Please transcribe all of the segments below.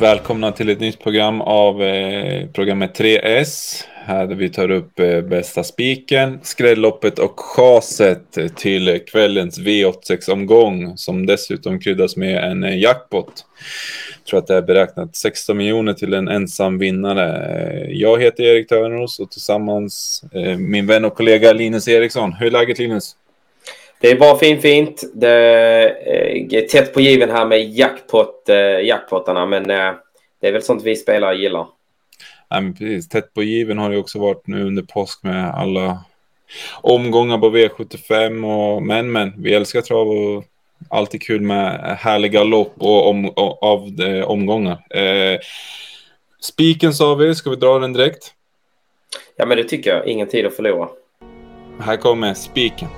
Välkomna till ett nytt program av eh, programmet 3S. Här där vi tar upp eh, bästa spiken, skrälloppet och chaset till kvällens V86-omgång som dessutom kryddas med en eh, jackpot. Jag tror att det är beräknat 16 miljoner till en ensam vinnare. Jag heter Erik Törnros och tillsammans eh, min vän och kollega Linus Eriksson. Hur är läget Linus? Det är bara fint, fint. Det är tätt på given här med jackpot, eh, jackpotarna, men eh, det är väl sånt vi spelare gillar. Ja, men precis. Tätt på given har det också varit nu under påsk med alla omgångar på V75 och men, men. Vi älskar trav och alltid kul med härliga lopp och om, och, av de, omgångar. Eh, spiken sa vi, ska vi dra den direkt? Ja, men det tycker jag. Ingen tid att förlora. Här kommer spiken.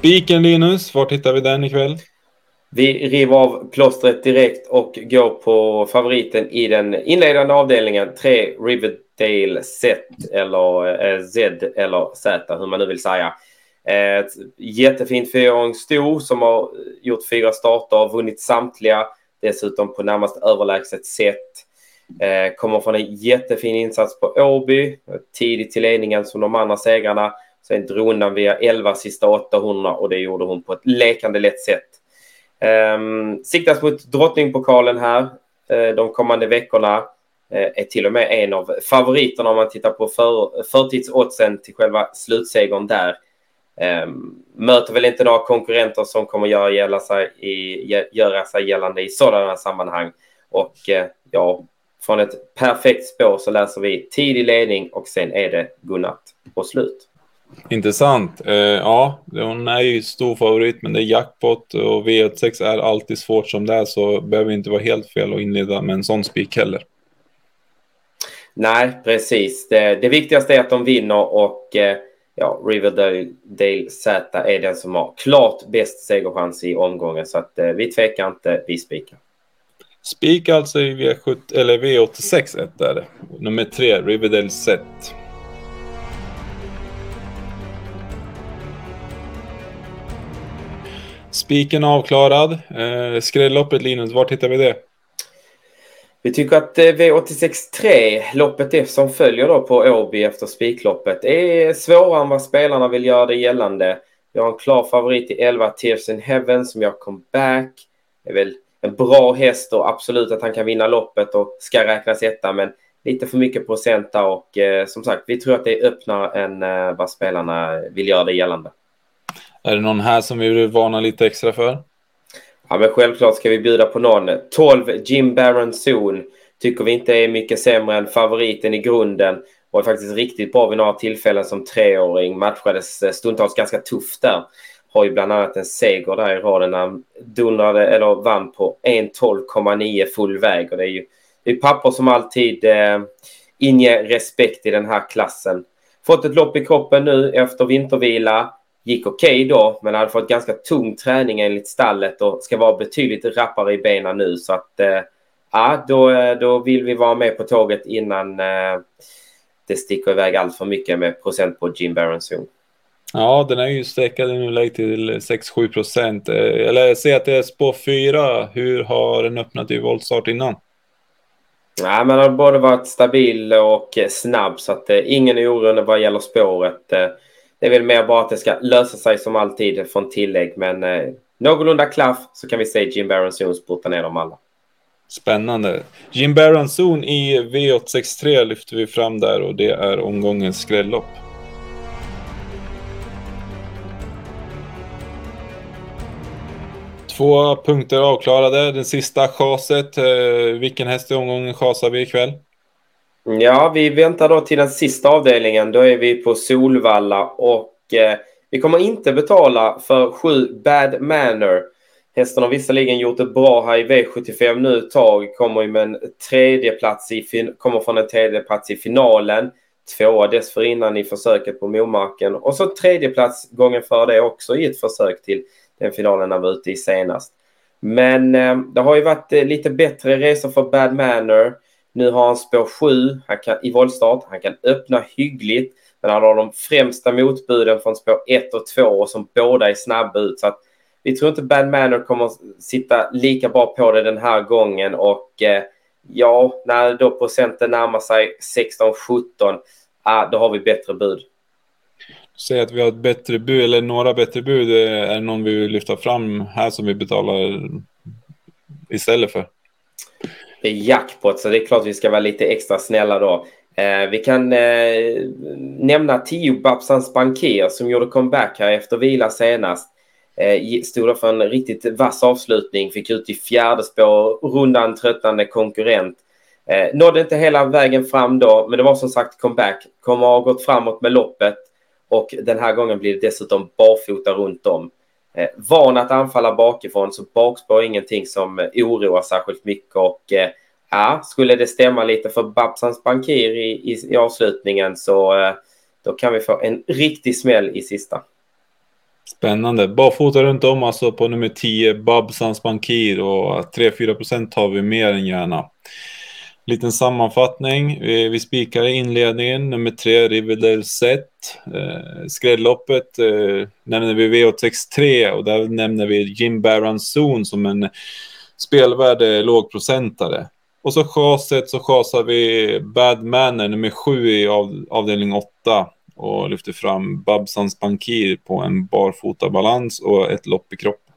Spiken Linus, var hittar vi den ikväll? Vi river av plåstret direkt och går på favoriten i den inledande avdelningen. Tre Riverdale Z eller eh, Z eller Z, hur man nu vill säga. Eh, ett jättefint fyraåring Stor som har gjort fyra starter, och vunnit samtliga, dessutom på närmast överlägset sätt. Eh, kommer från en jättefin insats på Åby, tidigt till ledningen som de andra segrarna. Sen drog undan via 11 sista 800 och det gjorde hon på ett lekande lätt sätt. Um, siktas mot drottningpokalen här uh, de kommande veckorna. Uh, är till och med en av favoriterna om man tittar på för, förtidsoddsen till själva slutsegern där. Um, möter väl inte några konkurrenter som kommer göra, gälla sig, i, göra sig gällande i sådana sammanhang. Och uh, ja, från ett perfekt spår så läser vi tidig ledning och sen är det godnatt och slut. Intressant. Eh, ja, hon är ju stor favorit, men det är jackpot och V86 är alltid svårt som det är, så behöver inte vara helt fel att inleda med en sån spik heller. Nej, precis. Det, det, viktigaste är att de vinner och eh, ja, Riverdale Z är den som har klart bäst segerchans i omgången, så att eh, vi tvekar inte, vi spikar. Spik alltså i V7, eller V86 1 är det. Nummer tre, Riverdale Z. Spiken avklarad. Eh, Skrälloppet Linus, var hittar vi det? Vi tycker att eh, V863, loppet som följer då på Åby efter spikloppet, är svårare än vad spelarna vill göra det gällande. Vi har en klar favorit i 11, Tears in Heaven, som gör comeback. Det är väl en bra häst och absolut att han kan vinna loppet och ska räknas etta, men lite för mycket procent där och eh, som sagt, vi tror att det är öppnare än eh, vad spelarna vill göra det gällande. Är det någon här som vi vill varna lite extra för? Ja, men självklart ska vi bjuda på någon. 12 Jim Barron Zone tycker vi inte är mycket sämre än favoriten i grunden. Var faktiskt riktigt bra vid några tillfällen som treåring. Matchades eh, stundtals ganska tufft där. Har ju bland annat en seger där i raden när han dundrade, eller vann på 1.12,9 full väg. Och det är ju det är papper som alltid eh, inger respekt i den här klassen. Fått ett lopp i kroppen nu efter vintervila gick okej okay då, men hade fått ganska tung träning enligt stallet och ska vara betydligt rappare i benen nu. Så att eh, ja, då, eh, då vill vi vara med på tåget innan eh, det sticker iväg allt för mycket med procent på Jim Barron. Ja, den är ju sträckad i nuläget till 6-7 procent. Eller jag ser att det är spår 4. Hur har den öppnat i voltstart innan? Ja, men den har både varit stabil och snabb så att eh, ingen oro vad gäller spåret. Eh, det är väl mer bara att det ska lösa sig som alltid från tillägg. Men eh, någorlunda klaff så kan vi se Jim Barron Zone spurta ner dem alla. Spännande. Jim Barron Zone i V863 lyfter vi fram där och det är omgångens skrällopp. Två punkter avklarade. Den sista chaset. Eh, vilken häst i omgången chasar vi ikväll? Ja, vi väntar då till den sista avdelningen. Då är vi på Solvalla och eh, vi kommer inte betala för sju Bad Manor. Hästen har visserligen gjort det bra här i V75 nu ett tag. Kommer, med en tredje plats i, kommer från en tredje plats i finalen. Tvåa dessförinnan i försöket på Momarken. Och så tredje plats gången före det också i ett försök till den finalen han var ute i senast. Men eh, det har ju varit eh, lite bättre resor för Bad Manor. Nu har han spår 7 han kan, i voltstart. Han kan öppna hyggligt. Men han har de främsta motbuden från spår 1 och 2 och som båda är snabba ut. Så att vi tror inte Bad Manor kommer sitta lika bra på det den här gången och eh, ja, när då procenten närmar sig 16-17, ah, då har vi bättre bud. Säg att vi har ett bättre bud eller några bättre bud. Eh, är det någon vi vill lyfta fram här som vi betalar istället för? Det är jackpot, så det är klart vi ska vara lite extra snälla då. Eh, vi kan eh, nämna Tio Babsans Bankir som gjorde comeback här efter vila senast. Eh, stod då för en riktigt vass avslutning, fick ut i fjärde spår, rundan tröttande konkurrent. Eh, nådde inte hela vägen fram då, men det var som sagt comeback. Kommer ha gått framåt med loppet och den här gången blir det dessutom barfota runt om. Eh, van att anfalla bakifrån så bakspår är ingenting som eh, oroar särskilt mycket och eh, ja, skulle det stämma lite för Babsans Bankir i, i, i avslutningen så eh, då kan vi få en riktig smäll i sista. Spännande. Barfota runt om alltså på nummer 10, Babsans Bankir och 3-4 procent har vi mer än gärna. Liten sammanfattning. Vi, vi spikar i inledningen. Nummer tre, Riverdale Set. Eh, Skrädloppet eh, nämner vi V863 och där nämner vi Jim Barron som en spelvärd lågprocentare. Och så chaset så chasar vi Bad Manner nummer sju i av, avdelning 8 och lyfter fram Babsans Bankir på en barfotabalans och ett lopp i kroppen.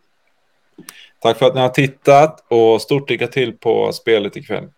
Tack för att ni har tittat och stort lycka till på spelet ikväll.